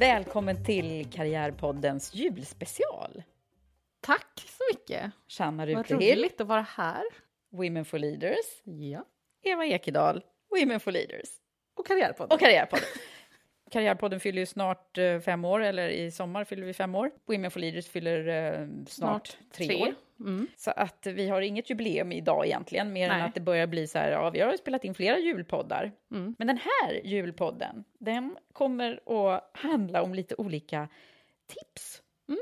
Välkommen till Karriärpoddens julspecial. Tack så mycket. Shanna Vad Rutehill, roligt att vara här. Women for Leaders. Ja. Eva Ekedal, Women for Leaders. Och Karriärpodden. Och Karriärpodden. Karriärpodden fyller ju snart eh, fem år, eller i sommar fyller vi fem år. Women for Leaders fyller eh, snart, Snart tre, tre. år. Mm. Så att vi har inget jubileum idag egentligen, mer än Nej. att det börjar bli så här, ja, vi har spelat in flera julpoddar. Mm. Men den här julpodden, den kommer att handla om lite olika tips. Mm.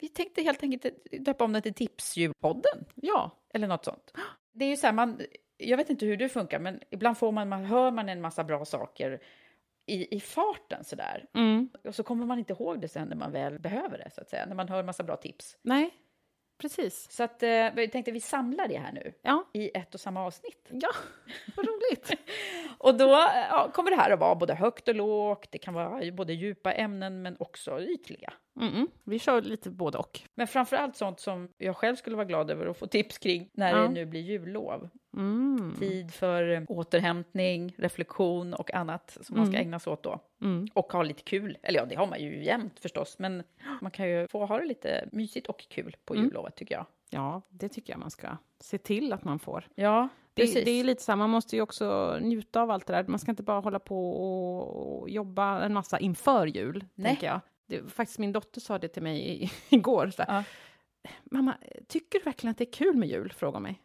Vi tänkte helt enkelt döpa om den till Tipsjulpodden, Ja. eller något sånt. Det är ju så här, man, jag vet inte hur det funkar, men ibland får man, man hör man en massa bra saker i, i farten sådär. Mm. Och så kommer man inte ihåg det sen när man väl behöver det, så att säga, när man hör en massa bra tips. Nej, precis. Så att, eh, vi tänkte vi samlar det här nu Ja. i ett och samma avsnitt. Ja, vad roligt. Och då ja, kommer det här att vara både högt och lågt, det kan vara både djupa ämnen men också ytliga. Mm. Vi kör lite både och. Men framför allt sånt som jag själv skulle vara glad över att få tips kring när Ja. det nu blir jullov. Mm. Tid för eh, återhämtning, reflektion och annat som man ska Mm. ägna sig åt då. Mm. Och ha lite kul. Eller ja, det har man ju jämt förstås, men man kan ju få ha det lite mysigt och kul på Mm. jullovet tycker jag. Ja, det tycker jag man ska se till att man får. Ja, Det, precis. det är lite så här, man måste ju också njuta av allt det där. Man ska inte bara hålla på och, och jobba en massa inför jul, Nej. tänker jag. Det, faktiskt min dotter sa det till mig i, igår. Så Ja. Mamma, tycker du verkligen att det är kul med jul? Frågar mig.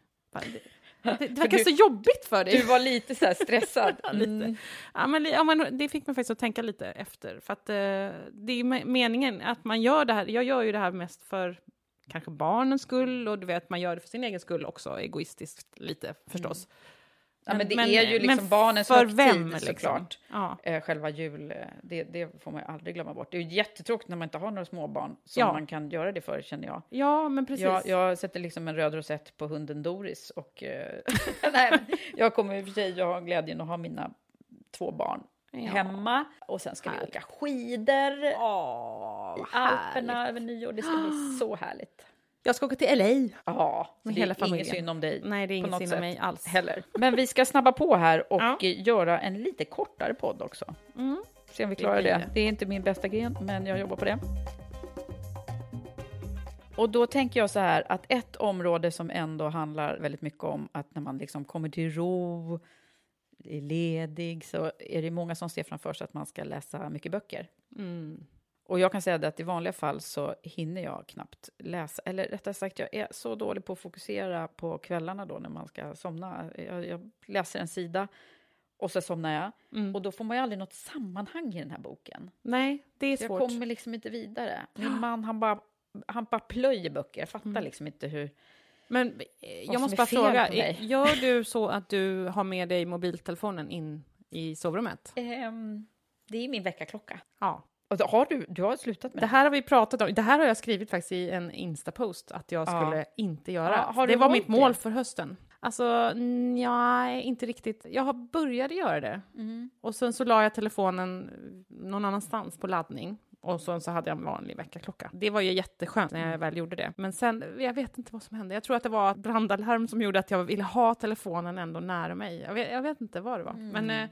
Det, det, verkar du- så jobbigt för dig. Du var lite så stressad. Lite. Mm. Ja, men, ja, men det fick mig faktiskt att tänka lite efter. För att eh, det är me- meningen att man gör det här. Jag gör ju det här mest för kanske barnens skull och du vet, man gör det för sin egen skull också, egoistiskt lite förstås. Ja, men det Men- är ju men liksom barnens för högtid vem, liksom? såklart. Ja. Eh, själva jul, eh, det, det får man ju aldrig glömma bort. Det är ju jättetråkigt när man inte har några småbarn som Ja. man kan göra det för, känner jag. ja, men precis. Jag, jag sätter liksom en röd rosett på hunden Doris och eh, nej, men jag kommer i och för sig att ha glädjen att ha mina två barn Ja. hemma och sen ska vi Härligt. åka skidor Åh, i Alperna över nyår. Det ska bli så härligt. Jag ska åka till LA. Ja, Med det hela är familjen. inget synd om dig. Nej, det är inget synd om mig alls. Heller. Men vi ska snabba på här och Ja. göra en lite kortare podd också. Mm. Se om vi Det klarar blir det. det. Det är inte min bästa gren, men jag jobbar på det. Och då tänker jag så här att ett område som ändå handlar väldigt mycket om att när man liksom kommer till ro, är ledig, så är det många som ser framför sig att man ska läsa mycket böcker. Mm. Och jag kan säga det att i vanliga fall så hinner jag knappt läsa, eller rättare sagt, jag är så dålig på att fokusera på kvällarna då när man ska somna. Jag, jag läser en sida och så somnar jag. Mm. Och då får man ju aldrig något sammanhang i den här boken. Nej, det är Så jag svårt. kommer liksom inte vidare. Min man, han bara, han bara plöjer böcker. Jag fattar Mm. liksom inte hur... Men eh, jag måste bara fråga, eh, gör du så att du har med dig mobiltelefonen in i sovrummet? Ehm, det är min väckarklocka. Ja, har du, du har slutat med Det här har vi pratat om. Det här har jag skrivit faktiskt i en Insta-post att jag Ja. skulle inte göra. Ja, har det var mitt mål det? för hösten. Alltså, nej, inte riktigt. Jag har började göra det. Mm. Och sen så la jag telefonen någon annanstans på laddning. Och sen så hade jag en vanlig väckarklocka. Det var ju jätteskönt när jag väl gjorde det. Men sen, jag vet inte vad som hände. Jag tror att det var ett brandalarm som gjorde att jag ville ha telefonen ändå nära mig. Jag vet, jag vet inte vad det var. Men, eh,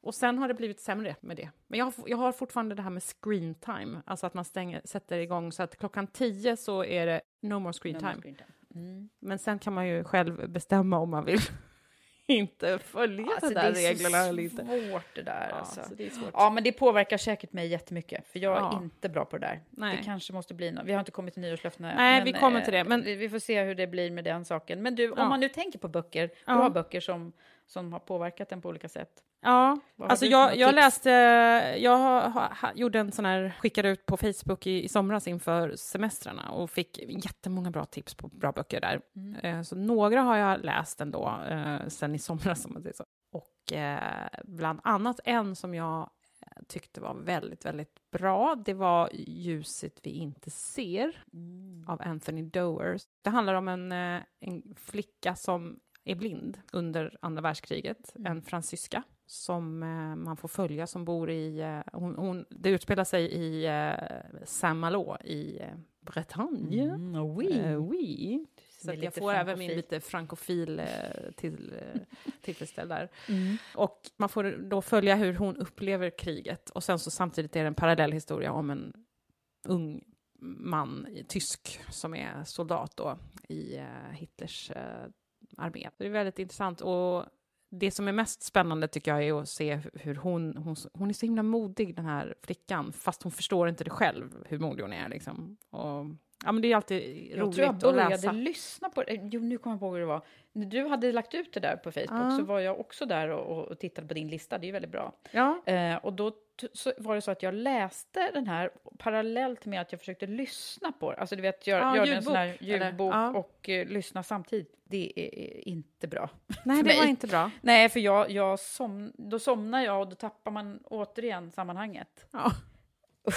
och sen har det blivit sämre med det. Men jag har, jag har fortfarande det här med screen time. Alltså att man stänger, sätter igång så att klockan 10 så är det no more screen time. Mm. Men sen kan man ju själv bestämma om man vill inte följa Alltså, de där det är reglerna eller inte. svårt det där. Ja, alltså. så det är svårt. Ja, men det påverkar säkert mig jättemycket, för jag är Ja. inte bra på det där. Nej. Det kanske måste bli något. Vi har inte kommit till nyårslöftena. Nej, vi kommer till det, eh, men- vi, får se hur det blir med den saken. Men du, Ja. om man nu tänker på böcker, bra böcker som, som har påverkat en på olika sätt. Ja, alltså jag, jag läste, jag har, har, gjorde en sån här, skickade ut på Facebook i, i somras inför semestrarna och fick jättemånga bra tips på bra böcker där. Mm. Eh, så några har jag läst ändå eh, sen i somras, om man säger så. Och eh, bland annat en som jag eh, tyckte var väldigt, väldigt bra, det var Ljuset vi inte ser av Anthony Dowers. Det handlar om en, eh, en flicka som är blind under andra världskriget, en fransyska som eh, man får följa som bor i... Eh, hon, hon, det utspelar sig i eh, Saint-Malo i Bretagne. Mm, oui. Eh, oui. Så jag får även min lite frankofil till, tillfredsställd där. Mm. Och man får då följa hur hon upplever kriget och sen så samtidigt är det en parallell historia om en ung man, tysk, som är soldat då i Hitlers armé. Det är väldigt intressant och det som är mest spännande tycker jag är att se hur hon, hon, hon är så himla modig den här flickan, fast hon förstår inte det själv, hur modig hon är liksom. Och, ja men det är alltid Jag roligt tror jag att började läsa. lyssna på det. Jo, nu kommer jag på hur det var. När du hade lagt ut det där på Facebook Ja. så var jag också där och, och tittade på din lista. Det är ju väldigt bra. Ja, Eh, och då så var det så att jag läste den här parallellt med att jag försökte lyssna på det. Alltså du vet, gör, Ja, gör en sån här ljudbok Ja. och eh, lyssna samtidigt. Det är, inte bra. nej det var inte bra. Nej, för jag, jag som, då somnar jag och då tappar man återigen sammanhanget. Ja.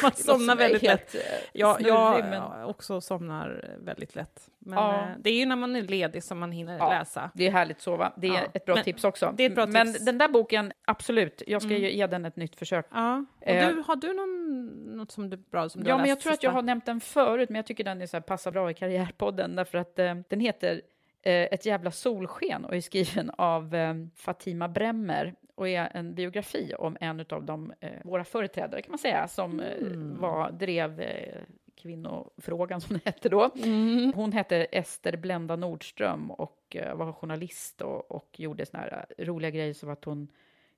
Man somnar väldigt helt, eh, Ja, jag men- också somnar väldigt lätt. Men Ja. eh, det är ju när man är ledig som man hinner Ja. läsa. Det är härligt att sova. Det är Ja, ett bra men tips också. det är ett bra Men tips. Mm. den där boken, absolut. Jag ska ju ge den ett nytt försök. Ja. Och Eh. du, har du någon, något som du bra som du Ja, har men jag läst tror att jag har nämnt den förut, men jag tycker den är så här, passar bra i Karriärpodden därför att eh, den heter Ett jävla solsken och är skriven av Fatima Bremmer och är en biografi om en av de, eh, våra företrädare kan man säga, som eh, Mm. var, drev eh, kvinnofrågan som det hette då. Mm. Hon hette Ester Blenda Nordström och eh, var journalist och, och gjorde såna här eh, roliga grejer som att hon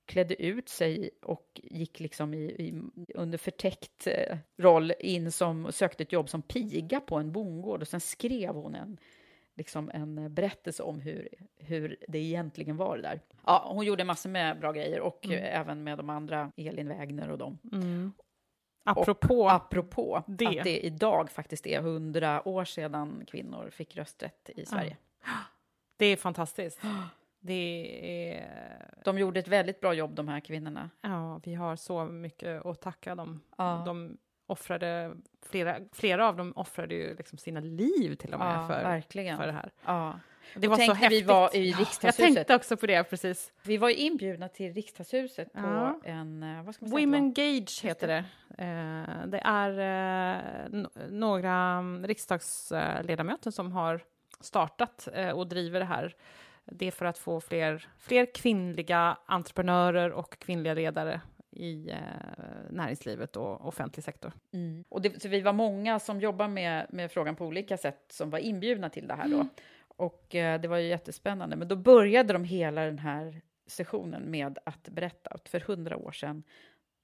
klädde ut sig och gick liksom i, i, under förtäckt eh, roll in som sökte ett jobb som piga på en bondgård och sen skrev hon en, liksom en berättelse om hur, hur det egentligen var det där. Ja, hon gjorde massor med bra grejer och eh, även med de andra, Elin Wägner och dem. Mm. Apropå, Apropå det. att det idag faktiskt är hundra år sedan kvinnor fick rösträtt i Sverige. det är fantastiskt. Det är... De gjorde ett väldigt bra jobb, de här kvinnorna. Ja, vi har så mycket att tacka dem. Ja. De offrade, flera, flera av dem offrade ju liksom sina liv till och med Ja, för, verkligen. för det här. Ja. Det Och var så när vi häftigt. var i Ja, Jag riksdagshuset. tänkte också på det, precis. Vi var ju inbjudna till riksdagshuset på Ja. en, eh, vad ska man säga? Women det Gage heter det. Eh, det är eh, några mm, riksdagsledamöter som har startat och driver det här. Det är för att få fler, fler kvinnliga entreprenörer och kvinnliga ledare i eh, näringslivet och offentlig sektor. Mm. Och det, så vi var många som jobbar med, med frågan på olika sätt som var inbjudna till det här då. Och eh, det var ju jättespännande. Men då började de hela den här sessionen med att berätta att för hundra år sedan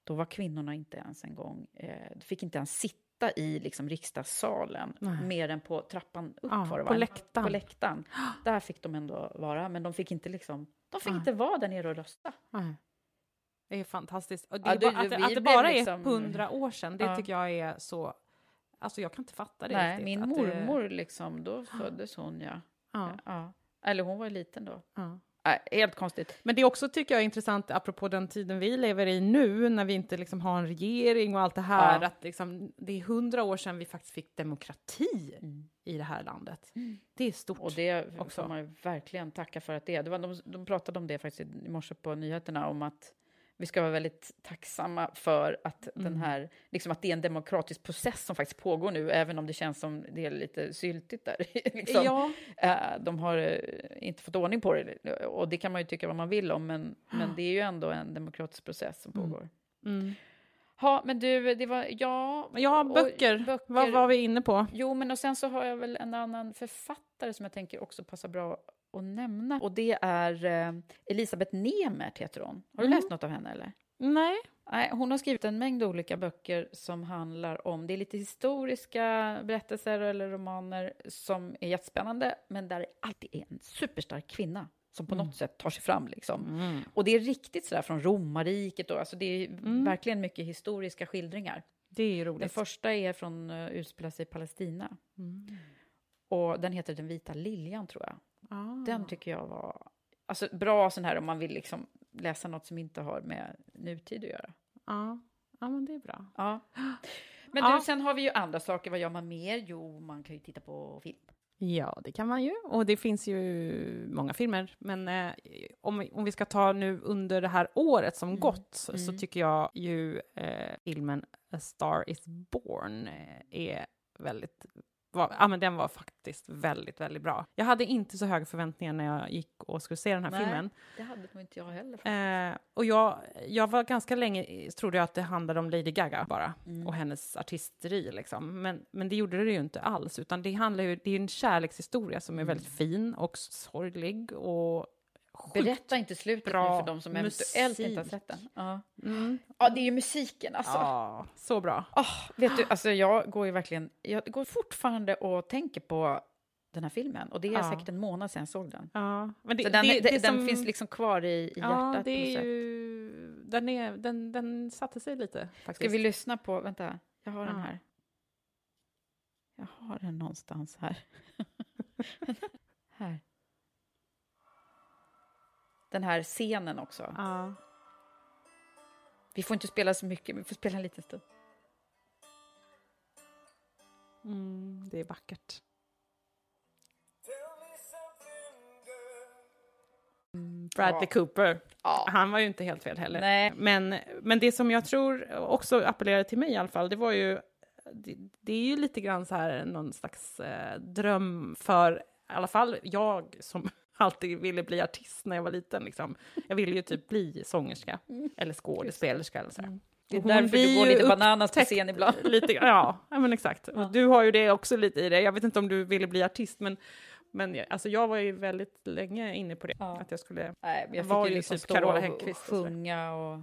då var kvinnorna inte ens en gång, eh, fick inte ens sitta i liksom, riksdagssalen Nej. mer än på trappan upp Ja, var det, på va? läktaren. På läktaren. Där fick de ändå vara, men de fick inte liksom, de fick Nej. inte vara där nere och rösta. Nej. Det är fantastiskt. Och det Ja, är det- bara, att, att det bara liksom- är hundra år sedan, det Ja. tycker jag är så... Alltså jag kan inte fatta det Nej, riktigt. min mormor liksom, då föddes hon ja. Det, ja. Eller hon var liten då. Nej, helt konstigt. Men det är också, tycker jag, intressant, apropå den tiden vi lever i nu, när vi inte liksom har en regering och allt det här, Ja. att liksom, det är hundra år sedan vi faktiskt fick demokrati i det här landet. Det är stort. Och det också. får man ju verkligen tacka för att det är. Det var, de, de pratade om det faktiskt i morse på nyheterna, om att vi ska vara väldigt tacksamma för att, den här, liksom att det är en demokratisk process som faktiskt pågår nu, även om det känns som det är lite syltigt där. liksom. Ja, Eh, de har eh, inte fått ordning på det, och det kan man ju tycka vad man vill om, men, men det är ju ändå en demokratisk process som pågår. mm. Ja, men du, det var, ja... ja och böcker. böcker. Vad var vi inne på? Jo, men och sen så har jag väl en annan författare som jag tänker också passar bra att nämna. Och det är eh, Elisabeth Nemert, heter hon. Har du Mm. läst något av henne? eller? Nej. Nej, hon har skrivit en mängd olika böcker som handlar om, det är lite historiska berättelser eller romaner som är jättespännande, men där det alltid är en superstark kvinna som på något sätt tar sig fram. Liksom. Och det är riktigt sådär från romarriket, och, alltså det är verkligen mycket historiska skildringar. Det är ju Den roligt. första är från uh, utspelar sig i Palestina. Och den heter Den vita liljan, tror jag. Ah. Den tycker jag var alltså, bra sån här om man vill liksom läsa något som inte har med nutid att göra. Ja. ja, men det är bra. Ja. Men Ja. du, sen har vi ju andra saker. Vad gör man mer? Jo, man kan ju titta på film. Ja, det kan man ju. Och det finns ju många filmer. Men eh, om, vi- om vi ska ta nu under det här året som Mm. gått så, så tycker jag ju eh, filmen A Star Is Born eh, är väldigt... Var, ja, men den var faktiskt väldigt, väldigt bra. Jag hade inte så höga förväntningar när jag gick och skulle se den här Nej. filmen. Det hade nog inte jag heller. Eh, och jag, jag var ganska länge, trodde jag att det handlade om Lady Gaga bara, Mm. och hennes artisteri liksom. Men, men det gjorde det ju inte alls, utan det handlar ju, det är en kärlekshistoria som är väldigt fin och sorglig och Berätta inte slutet nu bra för de som eventuellt inte har musik. sett den. Ja. Mm. ja, det är ju musiken alltså. Ja, så bra. Åh, vet du, alltså jag går ju verkligen, jag går fortfarande och tänker på den här filmen. Och det är Ja. säkert en månad sedan jag såg den. Ja, men det, Så den, det, det, den som- finns liksom kvar i, i Ja, hjärtat. det ju... Den, är, den, den satte sig lite, faktiskt. Ska vi lyssna på, vänta, jag har den Ja. här. Jag har den någonstans här. här. Den här scenen också. Ja. Vi får inte spela så mycket, men vi får spela en liten stund. Mm, det är vackert. Mm, Bradley Ja. Cooper. Ja. Han var ju inte helt fel heller. Nej. Men, men det som jag tror också appellerade till mig i alla fall, det var ju... Det, det är ju lite grann så här någon slags eh, dröm för i alla fall jag som alltid ville bli artist när jag var liten. Liksom. Jag ville ju typ bli sångerska eller skådespelerska. Eller så. här. Det är därför du går lite bananas på scen ibland. Lite, ja, ja, men exakt. Och Du har ju det också lite i dig. Jag vet inte om du ville bli artist, men, men jag- alltså, jag var ju väldigt länge inne på det. Ja. Att jag skulle... Nej, jag var ju liksom typ Carola och, Häggkvist och och sjunga och,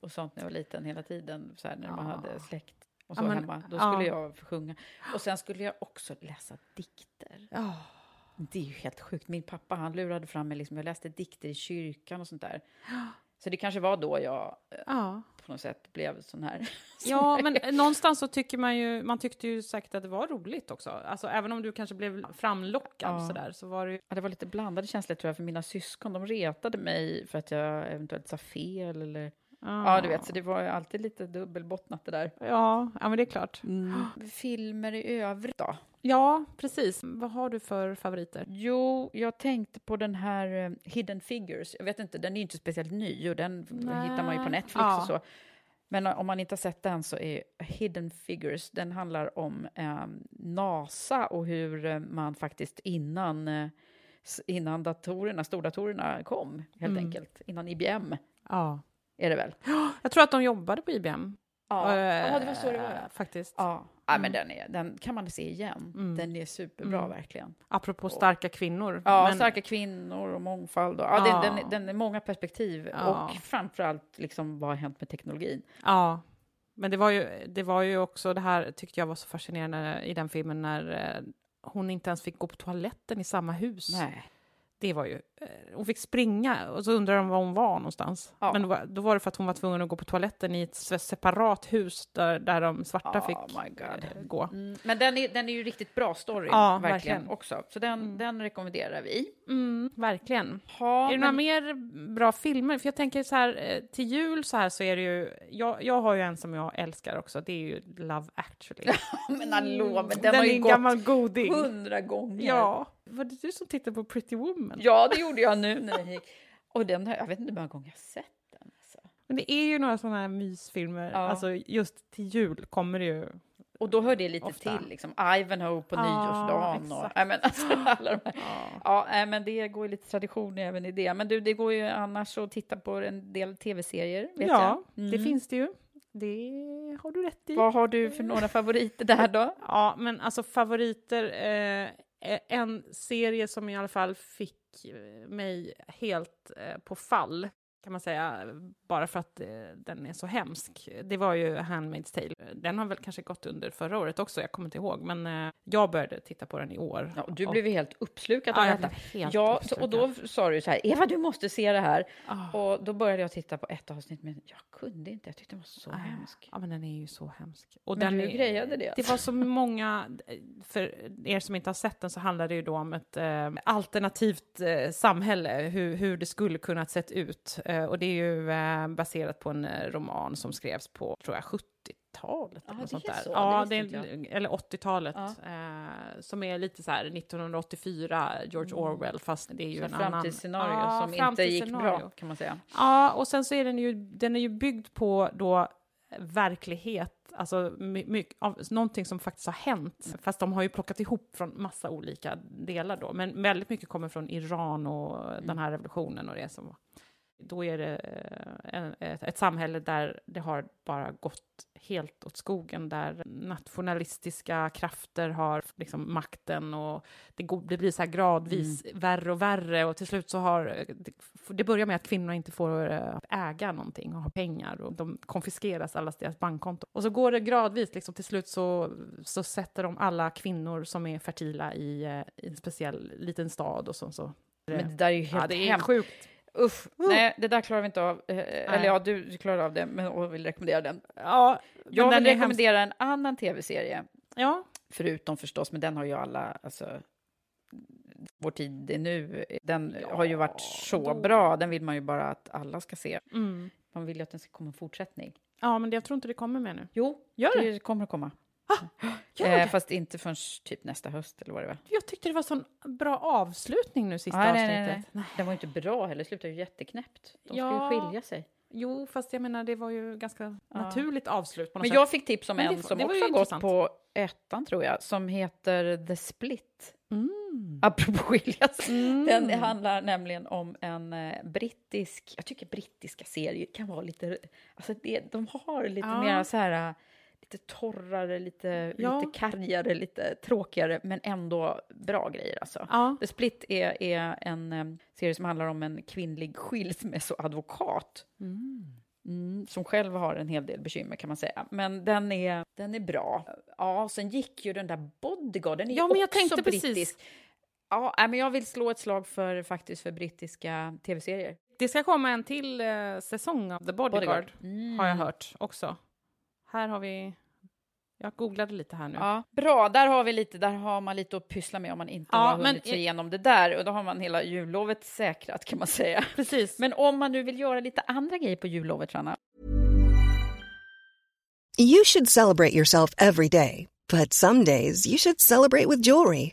och sånt när jag var liten hela tiden, så här, när man Ja. hade släkt och så Ja, men- hemma. Då ja. skulle jag sjunga. Och sen skulle jag också läsa dikter. Det är ju helt sjukt. Min pappa han lurade fram mig, liksom, jag läste dikter i kyrkan och sånt där. Så det kanske var då jag eh, ja. på något sätt blev sån här. Ja, men någonstans så tycker man ju, man tyckte ju säkert att det var roligt också. Alltså även om du kanske blev framlockad Ja. sådär, så var det ju... Ja, det var lite blandade känslor tror jag för mina syskon. De retade mig för att jag eventuellt sa fel eller... Ja, du vet, så det var ju alltid lite dubbelbottnat det där. Ja, ja, men det är klart. Filmer i övrigt då? Ja, precis. Vad har du för favoriter? Jo, jag tänkte på den här eh, Hidden Figures. Jag vet inte, den är inte speciellt ny och den Nej. hittar man ju på Netflix Ja. och så. Men eh, om man inte har sett den så är Hidden Figures, den handlar om eh, NASA och hur eh, man faktiskt innan, eh, innan datorerna, stordatorerna kom, helt Mm. enkelt, innan IBM Ja. är det väl? Jag tror att de jobbade på IBM. Ja, Eh, ja det var så det var. Faktiskt. Ja, ja men den, är, den kan man se igen. Mm. Den är superbra, Mm. verkligen. Apropå starka kvinnor. Ja, Men- starka kvinnor och mångfald. Och, ja, Ja. Den, den, den är många perspektiv. Ja. Och framförallt, liksom, vad har hänt med teknologin? Ja, men det var, ju, det var ju också det här tyckte jag var så fascinerande i den filmen när eh, hon inte ens fick gå på toaletten i samma hus. Nej. Det var ju hon fick springa och så undrade de var hon var någonstans. Ja. Men då var, då var det för att hon var tvungen att gå på toaletten i ett se- separat hus där, där de svarta Oh fick eh, gå. Mm, men den är, den är ju riktigt bra story, Ja, verkligen, verkligen. också. Så den, den rekommenderar vi. Mm, verkligen. Ha, är det några men- mer bra filmer? För jag tänker så här, eh, till jul så här så är det ju, jag, jag har ju en som jag älskar också, det är ju Love actually. men hallå, men den, Den har ju gått hundra gånger. Ja, var det du som tittade på Pretty Woman? ja, det gjorde jag nu när jag gick. Och den jag vet inte hur många gånger jag sett den. Alltså. Men det är ju några sådana här mysfilmer, Ja. alltså just till jul kommer det ju. Och då hör det lite Ofta. till, liksom Ivanhoe på Ja, nyårsdagen. Och, nej, men, alltså, alla de här. Ja, nej, men det går ju lite tradition även i det. Men du, det går ju annars att titta på en del tv-serier, vet ja, jag. Mm. det finns det ju. Det har du rätt i. Vad har du för några favoriter där då? Ja, men alltså favoriter. Eh, en serie som i alla fall fick Eh, mig helt eh, på fall, kan man säga, bara för att eh, den är så hemsk. Det var ju Handmaid's Tale. Den har väl kanske gått under förra året också, jag kommer inte ihåg, men eh, jag började titta på den i år. Ja, och du Och- blev ju helt uppslukad Ja, av jag detta. Ja, så, och då uppslukad. sa du så här, Eva du måste se det här. Ah. Och då började jag titta på ett avsnitt, men jag kunde inte, jag tyckte den var så Ah, hemsk. Ja, men den är ju så hemsk. Och Men den du är, grejade det, Det var så många, för er som inte har sett den så handlar det ju då om ett eh, alternativt eh, samhälle, hur, hur det skulle kunna sett ut. Eh, och det är ju eh, baserat på en eh, roman som skrevs på, tror jag, 70-talet. Ja, eller sånt där. så, ja, det är, eller 80-talet. Ja. Eh, som är lite så här 1984, George Orwell, fast det är ju Så en annan... framtidsscenario som inte gick framtidsscenario. bra, kan man säga. Ja, och sen så är den ju, den är ju byggd på då verklighet, alltså my, my, av någonting som faktiskt har hänt. Fast de har ju plockat ihop från massa olika delar då. Men väldigt mycket kommer från Iran och den här revolutionen och det som var. Då är det eh, en, ett, ett samhälle där det har bara gått helt åt skogen, där nationalistiska krafter har liksom makten och det, går, det blir så här gradvis värre och värre och till slut så har det, det börjar med att kvinnor inte får eh, äga någonting och ha pengar och de konfiskeras allas deras bankkonto. Och så går det gradvis, liksom till slut så, så sätter de alla kvinnor som är fertila i, eh, i en speciell liten stad och så. så. Men det där är ju helt ja, det är hemskt. sjukt. Usch, nej, det där klarar vi inte av. Eh, Eller ja, du, du klarar av det, men och vill rekommendera den. Ja, Jag vill är hemskt. rekommendera en annan tv-serie, Ja, förutom förstås, men den har ju alla, alltså, vår tid är nu, den har ju varit så då- bra, den vill man ju bara att alla ska se. mm. Man vill ju att den ska komma en fortsättning. ja, men jag tror inte det kommer med nu. Jo, Gör det? det kommer att komma. Gör Eh, det? fast inte förrän typ nästa höst, eller vad det var. Jag tyckte det var sån bra avslutning nu, sista Nej, nej, avsnittet. nej, nej. Den var ju inte bra heller, slutade ju jätteknäppt. De Ja. ska ju skilja sig. Jo, fast jag menar, det var ju ganska naturligt avslut Men sätt. jag fick tips om Men det- en som det också har gått på ettan, tror jag, som heter The Split. Mm. Apropå skiljas. Den handlar nämligen om en eh, brittisk... Jag tycker brittiska serier kan vara lite... Alltså det, de har lite Ja. mer så här... Lite torrare, lite, Ja. lite kargare, lite tråkigare, men ändå bra grejer. Alltså. Ja. The Split är, är en eh, serie som handlar om en kvinnlig skilsmässoadvokat Mm, som själv har en hel del bekymmer kan man säga. Men den är, den är bra. Ja, sen gick ju den där Bodyguard, den är Ja, men jag tänkte precis. brittisk. Ja, nej, men jag vill slå ett slag för faktiskt för brittiska tv-serier. Det ska komma en till eh, säsong av The Bodyguard, Bodyguard. Mm. har jag hört också. Här har vi... Jag googlade lite här nu. Ja, bra, där har vi lite, där har man lite att pyssla med om man inte Ja, har men hunnit sig i- igenom det där. Och då har man hela jullovet säkrat kan man säga. Precis. Men om man nu vill göra lite andra grejer på jullovet, Sanna. You should celebrate yourself every day, but some days you should celebrate with jewelry.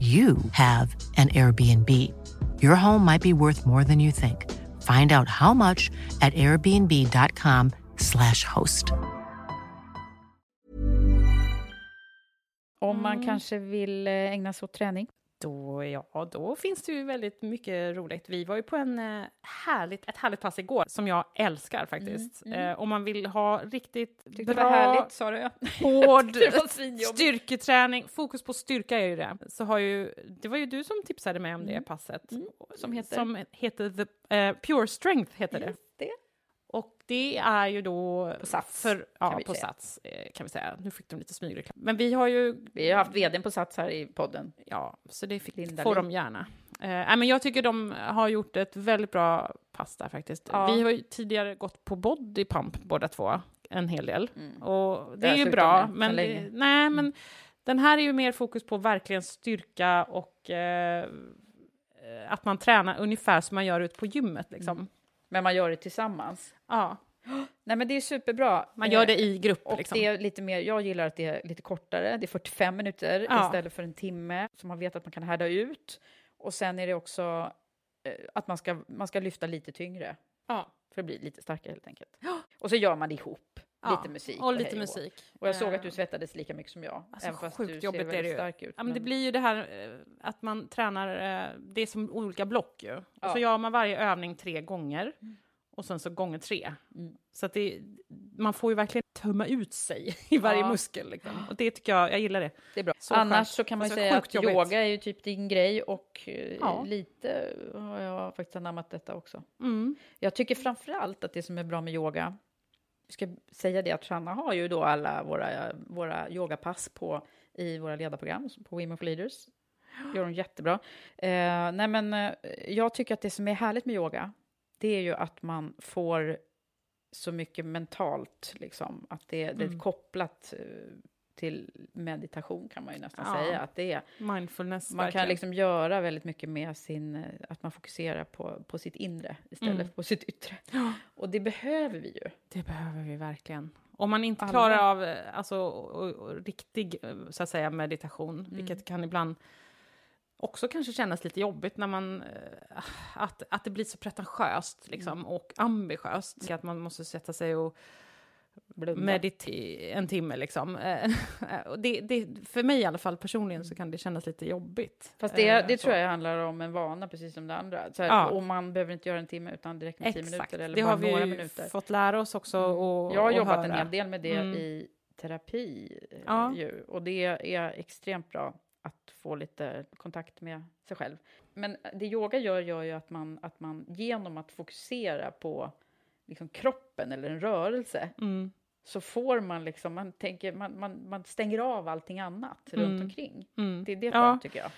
you have an Airbnb. Your home might be worth more than you think. Find out how much at airbnb.com/slash host. Om man kanske vill eh, ägna sig åt träning. Då, ja, då finns det ju väldigt mycket roligt. Vi var ju på en eh, härligt, ett härligt pass igår som jag älskar faktiskt. Eh, om man vill ha riktigt Mm, Tyckte bra, härligt, sa du. hård styrketräning, fokus på styrka är ju det. Så har ju, det var ju du som tipsade mig om det passet. Mm. Som heter? Som heter the, eh, Pure Strength heter det. Just det. Det är ju då... På Sats, För, kan ja, vi på säga. Sats eh, kan vi säga. Nu fick de lite smygreklam. Men vi har ju... Vi har haft vdn på Sats här i podden. Ja, så det fick, Linda får de gärna. Eh, men jag tycker de har gjort ett väldigt bra pass där faktiskt. Ja. Vi har ju tidigare gått på body pump båda två, en hel del. Och det har är ju bra, men, det, nej, men den här är ju mer fokus på verkligen styrka och eh, att man tränar ungefär som man gör ut på gymmet. Liksom. Men man gör det tillsammans. Ja, Nej, men det är superbra. man gör Eh, det i grupp. Och liksom. det är lite mer, jag gillar att det är lite kortare, det är 45 minuter Ja. istället för en timme, så man vet att man kan härda ut. Och sen är det också eh, att man ska, man ska lyfta lite tyngre, ja. för att bli lite starkare helt enkelt. Och så gör man det ihop, Ja, lite musik. Och lite musik. Och jag såg att du Eh, svettades lika mycket som jag, Alltså, även fast sjukt du ser jobbigt det väldigt ju. stark ut. Ja, men det blir ju det här eh, att man tränar, eh, det är som olika block ju. Så Ja. Mm. gör man varje övning tre gånger och sen så gånger tre. Så att det, man får ju verkligen tömma ut sig i varje Ja. muskel. Liksom. Och det tycker jag, jag gillar det. Det är bra. Så Annars skönt. så kan man ju säga att jobbigt. yoga är ju typ din grej och Ja. lite har jag faktiskt anammat detta också. Mm. Jag tycker framför allt att det som är bra med yoga, ska säga det att Shanna har ju då alla våra, våra yogapass på i våra ledarprogram på Women for Leaders. Det gör hon jättebra. Eh, nej men eh, jag tycker att det som är härligt med yoga, det är ju att man får så mycket mentalt, liksom, att det, det är kopplat eh, till meditation kan man ju nästan Ja. säga att det är. Mindfulness, Man kan verkligen. liksom göra väldigt mycket med sin, eh, att man fokuserar på, på sitt inre istället Mm. för på sitt yttre. Och det behöver vi ju. Det behöver vi verkligen. Om man inte Alla. klarar av eh, alltså, och, och, riktig eh, så att säga, meditation, Mm. vilket kan ibland också kanske kännas lite jobbigt när man, att, att det blir så pretentiöst liksom, Mm. och ambitiöst. Att man måste sätta sig och Meditera en timme. Liksom. Eh, det, det, för mig i alla fall personligen så kan det kännas lite jobbigt. Fast det, Eh, det så. tror jag handlar om en vana, precis som det andra. Så här, Ja. Och man behöver inte göra en timme, utan direkt med tio Exakt, minuter eller det bara har vi några minuter. fått lära oss också. Och, jag har och jobbat höra. en hel del med det Mm. i terapi. eh, Ja. Ju, och det är extremt bra att få lite kontakt med sig själv. Men det yoga gör, gör ju att man, att man genom att fokusera på liksom kroppen eller en rörelse Mm. så får man liksom, man, tänker, man, man, man stänger av allting annat runt omkring. Mm. Det är det Ja. skönt tycker jag.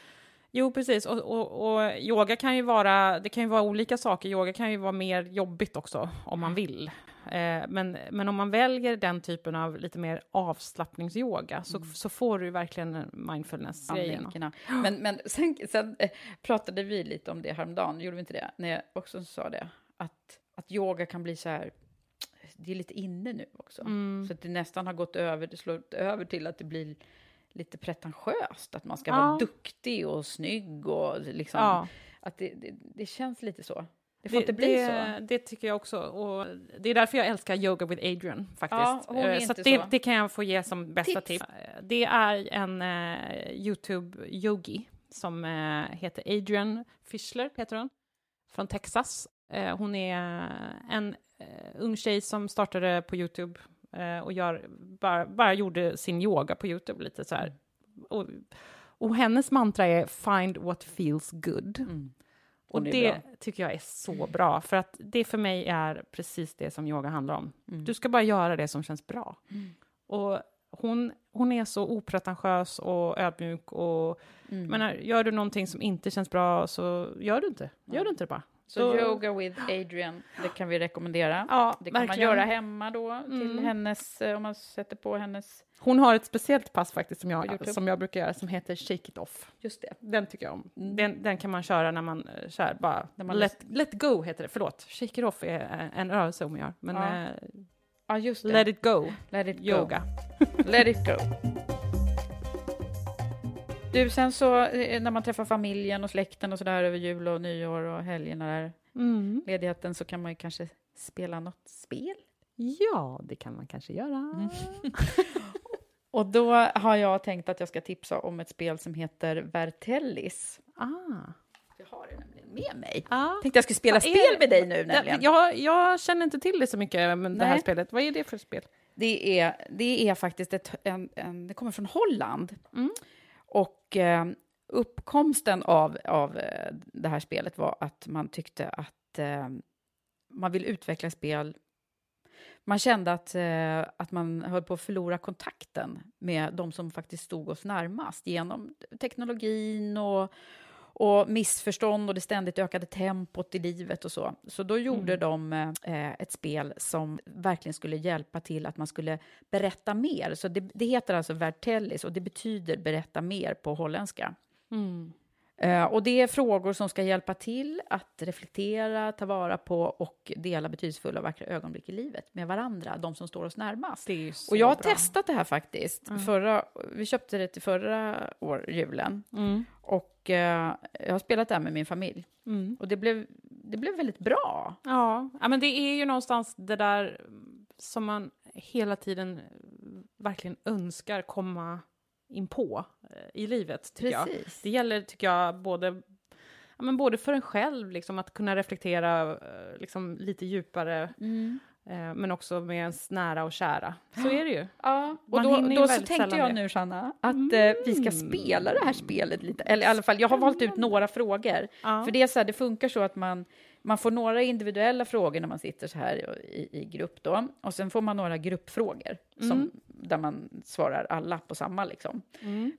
Jo, precis. Och, och, och yoga kan ju vara, det kan ju vara olika saker. Yoga kan ju vara mer jobbigt också, om man vill. Eh, men, men om man väljer den typen av lite mer avslappningsyoga så, så får du verkligen mindfulness-grejen. Anvinkarna. Men, men sen, sen eh, pratade vi lite om det häromdagen, gjorde vi inte det? När jag också sa det, att, att yoga kan bli så här, det är lite inne nu också. Så att det nästan har gått över, det slår över till att det blir lite pretentiöst, att man ska Ja. vara duktig och snygg och liksom, Ja. att det, det, det känns lite så. Det får inte bli det, så. Det tycker jag också. Och det är därför jag älskar Yoga with Adrian, faktiskt. Ja, Eh, så det, så. det kan jag få ge som bästa Tips. tips. Det är en eh, YouTube-yogi som eh, heter Adrian Fischler, heter hon, från Texas. Eh, hon är en eh, ung tjej som startade på YouTube eh, och gör, bara, bara gjorde sin yoga på YouTube lite så här. Och, och hennes mantra är “Find what feels good”. Mm. Och det bra. tycker jag är så bra, för att det för mig är precis det som yoga handlar om. Mm. Du ska bara göra det som känns bra. Och hon, hon är så opretentiös och ödmjuk och Mm. menar, gör du någonting som inte känns bra så gör du inte. Gör du inte det bara. Så Då- yoga with Adrian, det kan vi rekommendera. Ja, det kan verkligen. man göra hemma då, till Mm. hennes, eh, om man sätter på hennes... Hon har ett speciellt pass faktiskt som jag, som jag brukar göra som heter Shake It Off. Just det. Den tycker jag om. Mm. Den, den kan man köra när man uh, kör bara När man let, let go heter det, förlåt. Shake It Off är eh, en rörelse hon gör. Men Ja. eh, Ja, just det. let it go, Let it go. yoga. Let it go. Du, sen så eh, när man träffar familjen och släkten och sådär över jul och nyår och helgerna där, Mm. ledigheten, så kan man ju kanske spela något spel. Ja, det kan man kanske göra. Mm. Och då har jag tänkt att jag ska tipsa om ett spel som heter Vertellis. Ah. Jag har det nämligen med mig. Ah. Tänkte jag skulle spela spel med dig nu nämligen. Jag, jag känner inte till det så mycket, men det här spelet. Vad är det för spel? Det är, det är faktiskt ett, en, en, det kommer från Holland. Mm. Och eh, uppkomsten av, av eh, det här spelet var att man tyckte att eh, man vill utveckla spel. Man kände att, eh, att man höll på att förlora kontakten med de som faktiskt stod oss närmast genom teknologin och, och missförstånd och det ständigt ökade tempot i livet och så. Så då gjorde de eh, ett spel som verkligen skulle hjälpa till att man skulle berätta mer. Så det, det heter alltså Vertellis och det betyder berätta mer på holländska. Eh, och det är frågor som ska hjälpa till att reflektera, ta vara på och dela betydelsefulla och vackra ögonblick i livet med varandra, de som står oss närmast. Och jag har bra. testat det här faktiskt. Förra, vi köpte det till förra år, julen. Mm. Och eh, jag har spelat det här med min familj. Mm. Och det blev, det blev väldigt bra. Ja. ja, men det är ju någonstans det där som man hela tiden verkligen önskar komma in på eh, i livet, tycker jag. Det gäller, tycker jag, både, ja, men både för en själv, liksom, att kunna reflektera eh, liksom, lite djupare, Mm. eh, men också med ens nära och kära. Så är det ju. Ja, och Man då, då så tänkte jag det. nu, Sanna, att eh, vi ska spela det här spelet lite. Eller i alla fall, jag har valt ut några frågor. Ja. För det är så här, det funkar så att man, man får några individuella frågor när man sitter så här i, i grupp då. Och sen får man några gruppfrågor som, där man svarar alla på samma liksom.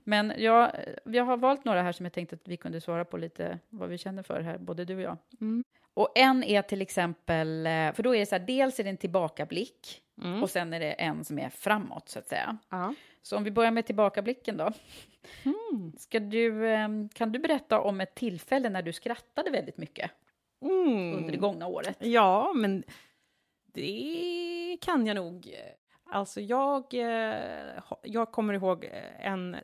Men jag, jag har valt några här som jag tänkte att vi kunde svara på lite vad vi känner för här, både du och jag. Och en är till exempel, eh, för då är det så här, dels är det en tillbakablick och sen är det en som är framåt så att säga. Ja. Så om vi börjar med tillbakablicken då. Ska du, eh, kan du berätta om ett tillfälle när du skrattade väldigt mycket under det gångna året? Ja, men det kan jag nog. Alltså jag, eh, jag kommer ihåg eh, en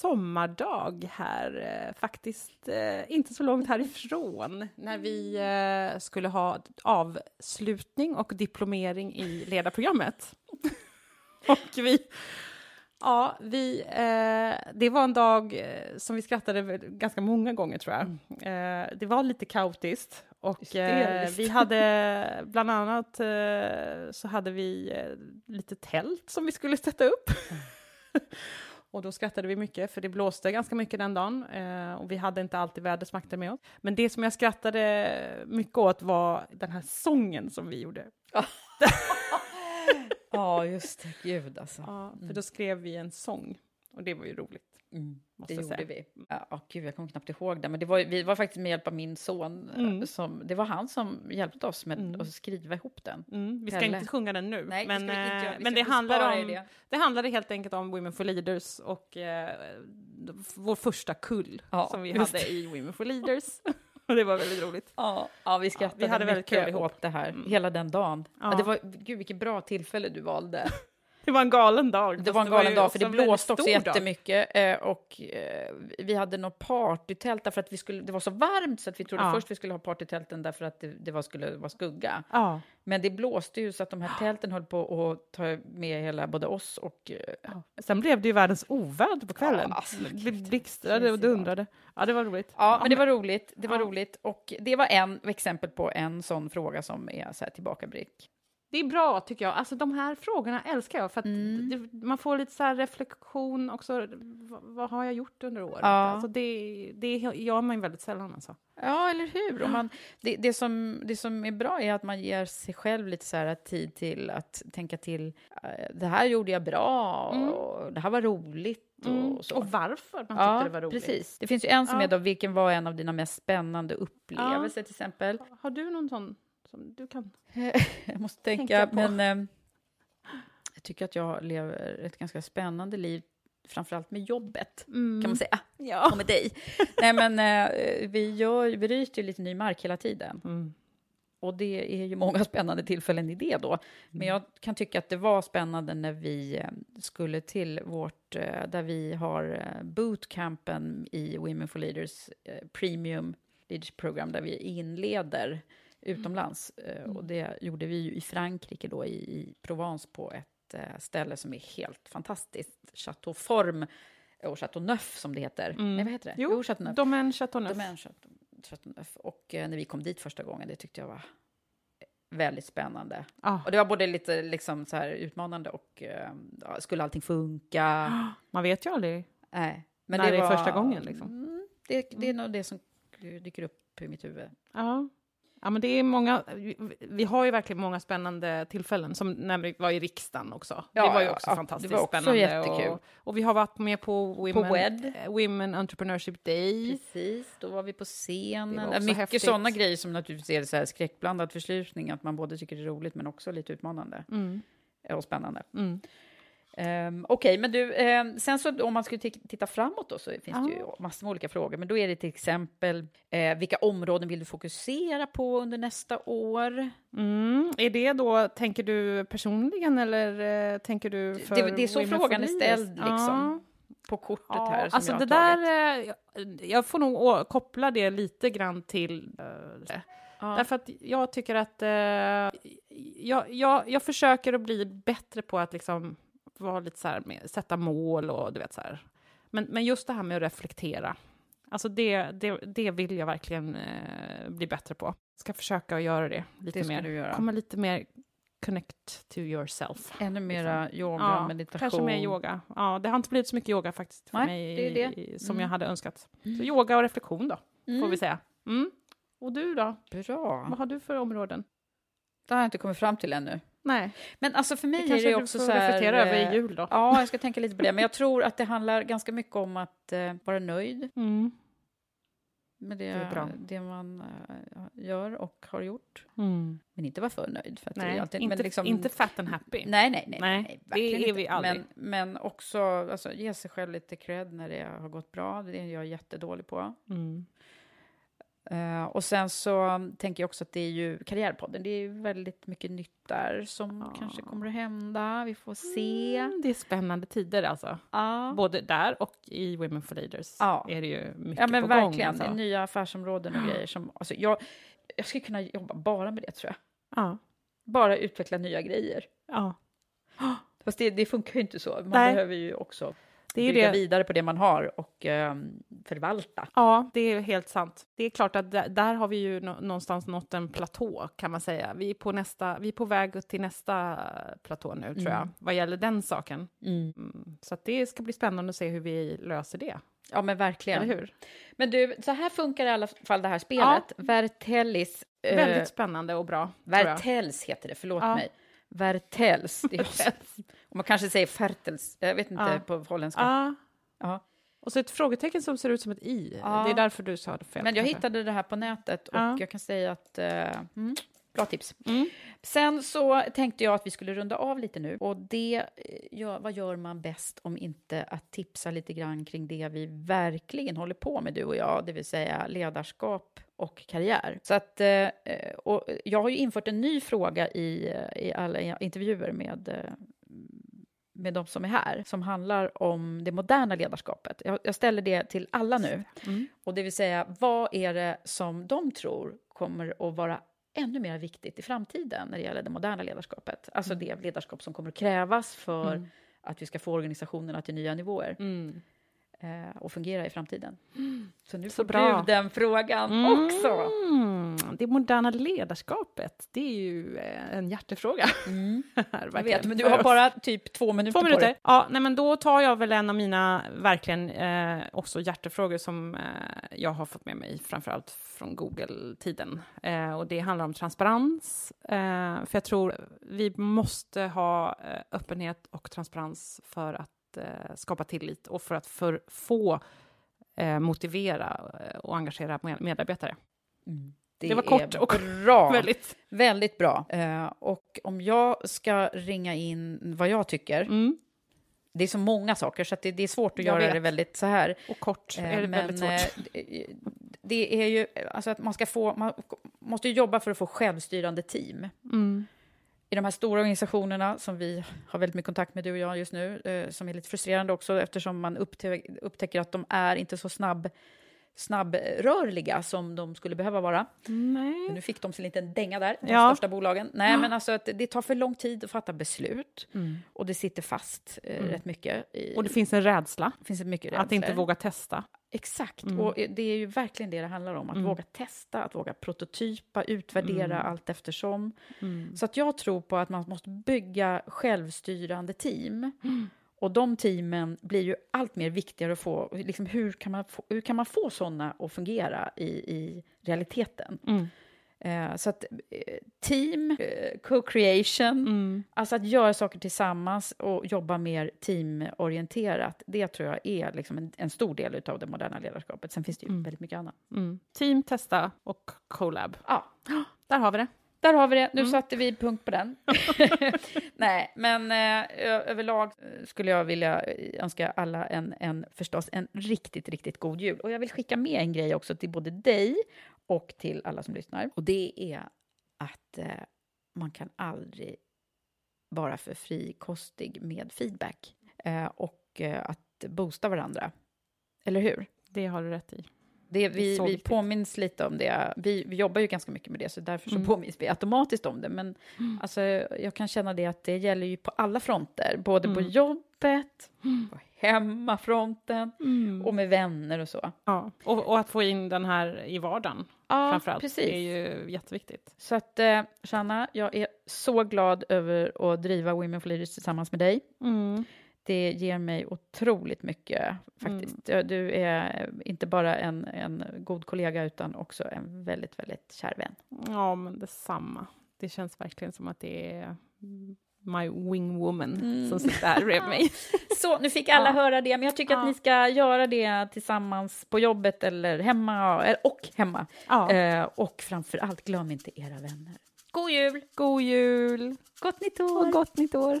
sommardag här, eh, faktiskt inte så långt härifrån, när vi skulle ha avslutning och diplomering i ledarprogrammet. och vi, ja, vi, det var en dag som vi skrattade ganska många gånger tror jag. Eh, det var lite kaotiskt och eh, vi hade bland annat eh, så hade vi eh, lite tält som vi skulle sätta upp. Och då skrattade vi mycket, för det blåste ganska mycket den dagen. Eh, och vi hade inte alltid vädersmakter med oss. Men det som jag skrattade mycket åt var den här sången som vi gjorde. Ja, just det. Gud alltså. Ja, för då skrev vi en sång. Och det var ju roligt. Måste Det gjorde säga. vi. Ja, åh, gud, jag kommer knappt ihåg det. Men det var, vi var faktiskt med hjälp av min son. eh, Mm. Som, det var han som hjälpte oss med att skriva ihop den. Mm, vi ska Pelle. inte sjunga den nu, Nej, men, inte eh, men det, handlar om, det. det handlade helt enkelt om Women for Leaders och eh, vår första kull Ja, som vi just hade i Women for Leaders. och det var väldigt roligt. Ja, ja vi skrattade vi hade väldigt kul ihop. åt det här hela den dagen. Ja. Ja. det var, gud, vilket bra tillfälle du valde. Det var en galen dag. Det var en galen dag, för det blåste också dag. jättemycket. Eh, och eh, vi hade något partytält därför att vi skulle, det var så varmt så att vi trodde Ja. först vi skulle ha partytälten därför att det, det var, skulle vara skugga. Ja. Men det blåste ju så att de här tälten höll på att ta med hela, både oss och... eh, Sen blev det ju världens oväder på kvällen. Ja, alltså, det blixtrade och dundrade. Ja, det var roligt. Ja, men det var roligt. Det var Ja. roligt. Och det var en exempel på en sån fråga som är så här tillbakablick. Det är bra tycker jag. Alltså de här frågorna älskar jag för att Mm. det, man får lite så här reflektion också. Vad, vad har jag gjort under året? Ja. Alltså det, det gör man ju väldigt sällan alltså. Ja, eller hur? Och man, det, det, som, det som är bra är att man ger sig själv lite så här tid till att tänka till. eh, Det här gjorde jag bra, och det här var roligt och. Mm. Och varför man tyckte ja, det var roligt. precis. Det finns ju en som Ja. är då, vilken var en av dina mest spännande upplevelser till exempel? Har du någon sån som du kan? Jag måste tänka, Tänka på. men eh, jag tycker att jag lever ett ganska spännande liv, framförallt med jobbet, kan man säga. Ja. Och med dig. Nej, men eh, vi, gör, vi bryter ju lite ny mark hela tiden. Mm. Och det är ju många spännande tillfällen i det då. Mm. Men jag kan tycka att det var spännande när vi eh, skulle till vårt, eh, där vi har eh, bootcampen i Women for Leaders eh, Premium Leadership Program, där vi inleder utomlands. Eh, Och det gjorde vi ju i Frankrike då, i, i Provence på ett eh, ställe som är helt fantastiskt. Chateau Forme och Chateau Neuf som det heter. Nej, vad heter det? Mm. Jo, Chateau Neuf. Domaine Chateauneuf. Domaine Chateau, Chateauneuf. Och eh, när vi kom dit första gången, det tyckte jag var väldigt spännande. Ja. Och det var både lite liksom så här utmanande och eh, skulle allting funka? Man vet ju aldrig. Nej. Men När det är var, första gången, liksom. Mm, det, det är nog det som dyker upp i mitt huvud. Ja. Ja, men det är många, vi, har ju verkligen många spännande tillfällen, som när vi var i riksdagen också. Ja, det var ju också ja, det fantastiskt var också spännande. jättekul. Och, och vi har varit med på Women, WED. eh, Women Entrepreneurship Day. Precis, då var vi på Det scenen. Ja, också Mycket häftigt. sådana grejer som naturligtvis är så här skräckblandad förslutning, att man både tycker det är roligt men också lite utmanande Mm. och spännande. Mm. Um, Okej, men du, ehm, sen så om man skulle ti- titta framåt då så finns det ju massor med olika frågor. Men då är det till exempel eh, vilka områden vill du fokusera på under nästa år? Mm. Är det då, tänker du personligen eller eh, tänker du för Det, det är så frågan är ställd liksom, Ja. på kortet Ja, här som alltså jag det har där, tagit. eh, jag, jag får nog koppla det lite grann till eh, Ja. Därför att jag tycker att eh, jag, jag, jag försöker att bli bättre på att liksom vara lite så här med, sätta mål och du vet så här. Men, men just det här med att reflektera, alltså det, det, det vill jag verkligen eh, bli bättre på. Ska försöka att göra det lite Det ska mer. du göra. Komma lite mer connect to yourself. Ännu mera yoga, Ja, meditation. kanske mer yoga. Ja, det har inte blivit så mycket yoga faktiskt för Nej, mig det är det. i- som Mm. jag hade önskat. Så yoga och reflektion då, får Mm. vi säga. Mm. Och du då? Bra. Vad har du för områden? Det har jag inte kommit fram till ännu. Nej, Men alltså för mig det är kanske det också så här... reflektera över eh, i jul då. Ja, jag ska tänka lite på det. Men jag tror att det handlar ganska mycket om att eh, vara nöjd Mm. med det, Det det man eh, gör och har gjort. Mm. Men inte vara för nöjd. För Nej, alltid, inte, men liksom, inte fat and happy. Nej, nej, nej. Nej, nej, det är inte. vi aldrig. Men, men också alltså, ge sig själv lite cred när det har gått bra. Det är jag jättedålig på. Mm. Eh, och sen så tänker jag också att det är ju Karriärpodden. Det är väldigt mycket nytt där som Ja. kanske kommer att hända. Vi får se. Mm, det är spännande tider alltså. Ja. Både där och i Women for Leaders Ja. är det ju mycket Ja, men på verkligen. gång. Det Alltså. är nya affärsområden och grejer som... Alltså, jag, jag skulle kunna jobba bara med det, tror jag. Ja. Bara utveckla nya grejer. ja. Fast det, det funkar ju inte så. Man Nej. behöver ju också Det är bygga det. vidare på det man har och ehm, förvalta. Ja, det är helt sant. Det är klart att där, där har vi ju nå- någonstans nått en platå, kan man säga. Vi är på, nästa, vi på väg till nästa platå nu, tror jag, vad gäller den saken. Mm. Så att det ska bli spännande att se hur vi löser det. Ja, men verkligen. Men du, så här funkar i alla fall det här spelet. Vertellis. eh, Väldigt spännande och bra. Vertels heter det, förlåt Ja. mig. Vertels. Det är, och man kanske säger fertels, jag vet inte Ja. på holländska. Ja, Ja. Och så ett frågetecken som ser ut som ett i. Ja. Det är därför du sa det fel. Men jag kanske. hittade det här på nätet och Ja. jag kan säga att... eh, mm, bra tips. Mm. Sen så tänkte jag att vi skulle runda av lite nu. Och det, eh, ja, vad gör man bäst om inte att tipsa lite grann kring det vi verkligen håller på med, du och jag, det vill säga ledarskap och karriär. Så att, eh, och jag har ju infört en ny fråga i, eh, i alla intervjuer med eh, med de som är här, som handlar om det moderna ledarskapet. Jag, jag ställer det till alla nu. Mm. Och det vill säga, vad är det som de tror kommer att vara ännu mer viktigt i framtiden när det gäller det moderna ledarskapet? Alltså det ledarskap som kommer att krävas för Mm. att vi ska få organisationerna till nya nivåer Mm. Eh, och fungera i framtiden. Så nu får bra. du den frågan Mm. också. Det moderna ledarskapet, det är ju eh, en hjärtefråga. här, Jag vet, men du har bara typ två minuter, Två på minuter? dig. Ja, nej, men då tar jag väl en av mina verkligen eh, också hjärtefrågor som eh, jag har fått med mig framförallt från Google-tiden. Eh, och det handlar om transparens. Eh, för jag tror vi måste ha öppenhet och transparens för att eh, skapa tillit och för att för, få eh, motivera eh, och engagera med- medarbetare. Det var kort och bra. Väldigt. Väldigt bra. Eh, och om jag ska ringa in vad jag tycker, Mm. det är så många saker så att det, det är svårt att Jag göra vet. det väldigt så här. Och kort Eh, är det väldigt svårt. eh, det- det är ju alltså att man ska få, man måste jobba för att få självstyrande team. Mm. I de här stora organisationerna som vi har väldigt mycket kontakt med, du och jag just nu, eh, som är lite frustrerande också eftersom man upptä- upptäcker att de är inte så snabb snabbrörliga som de skulle behöva vara. Nej. Nu fick de sig en liten dänga där, de Ja. största bolagen. Nej, men alltså att det tar för lång tid att fatta beslut Mm. och det sitter fast eh, rätt mycket. I, Och det finns en rädsla finns det mycket att inte våga testa. Exakt, Mm. och det är ju verkligen det det handlar om. Att Mm. våga testa, att våga prototypa, utvärdera Mm. allt eftersom. Mm. Så att jag tror på att man måste bygga självstyrande team. Och de teamen blir ju allt mer viktigare att få. Liksom hur, kan man få hur kan man få sådana att fungera i, i realiteten? Mm. Eh, så att eh, team, eh, co-creation, Mm. alltså att göra saker tillsammans och jobba mer teamorienterat, det tror jag är liksom en, en stor del av det moderna ledarskapet. Sen finns det ju Mm. väldigt mycket annat. Mm. Team, testa och collab. Ja, Där har vi det. Där har vi det. Nu Mm. satte vi punkt på den. Nej, men eh, överlag eh, skulle jag vilja önska alla en, en, förstås en riktigt, riktigt god jul. Och jag vill skicka med en grej också till både dig och till alla som lyssnar. Och det är att eh, man kan aldrig vara för frikostig med feedback eh, och eh, att boosta varandra. Eller hur? Det har du rätt i. Det, vi, så vi påminns lite om det. Vi, vi jobbar ju ganska mycket med det, så därför så Mm. påminns vi automatiskt om det. Men alltså, jag kan känna det att det gäller ju på alla fronter, både på Mm. jobbet, på hemmafronten Mm. och med vänner och så. Ja. Och, och att få in den här i vardagen Ja, framförallt. precis. Det är ju jätteviktigt. Så att, eh, Shanna, jag är så glad över att driva Women for Leaders tillsammans med dig. Mm. Det ger mig otroligt mycket, faktiskt. Ja, Du är inte bara en, en god kollega, utan också en väldigt, väldigt kär vän. Ja, men detsamma. Det känns verkligen som att det är my wing woman Mm. som sitter här bredvid mig. Så, nu fick alla Ja. höra det, men jag tycker att Ja. ni ska göra det tillsammans på jobbet eller hemma, och hemma. Ja. Eh, och framför allt, glöm inte era vänner. God jul! God jul! Gott nytt år! Och gott nytt år!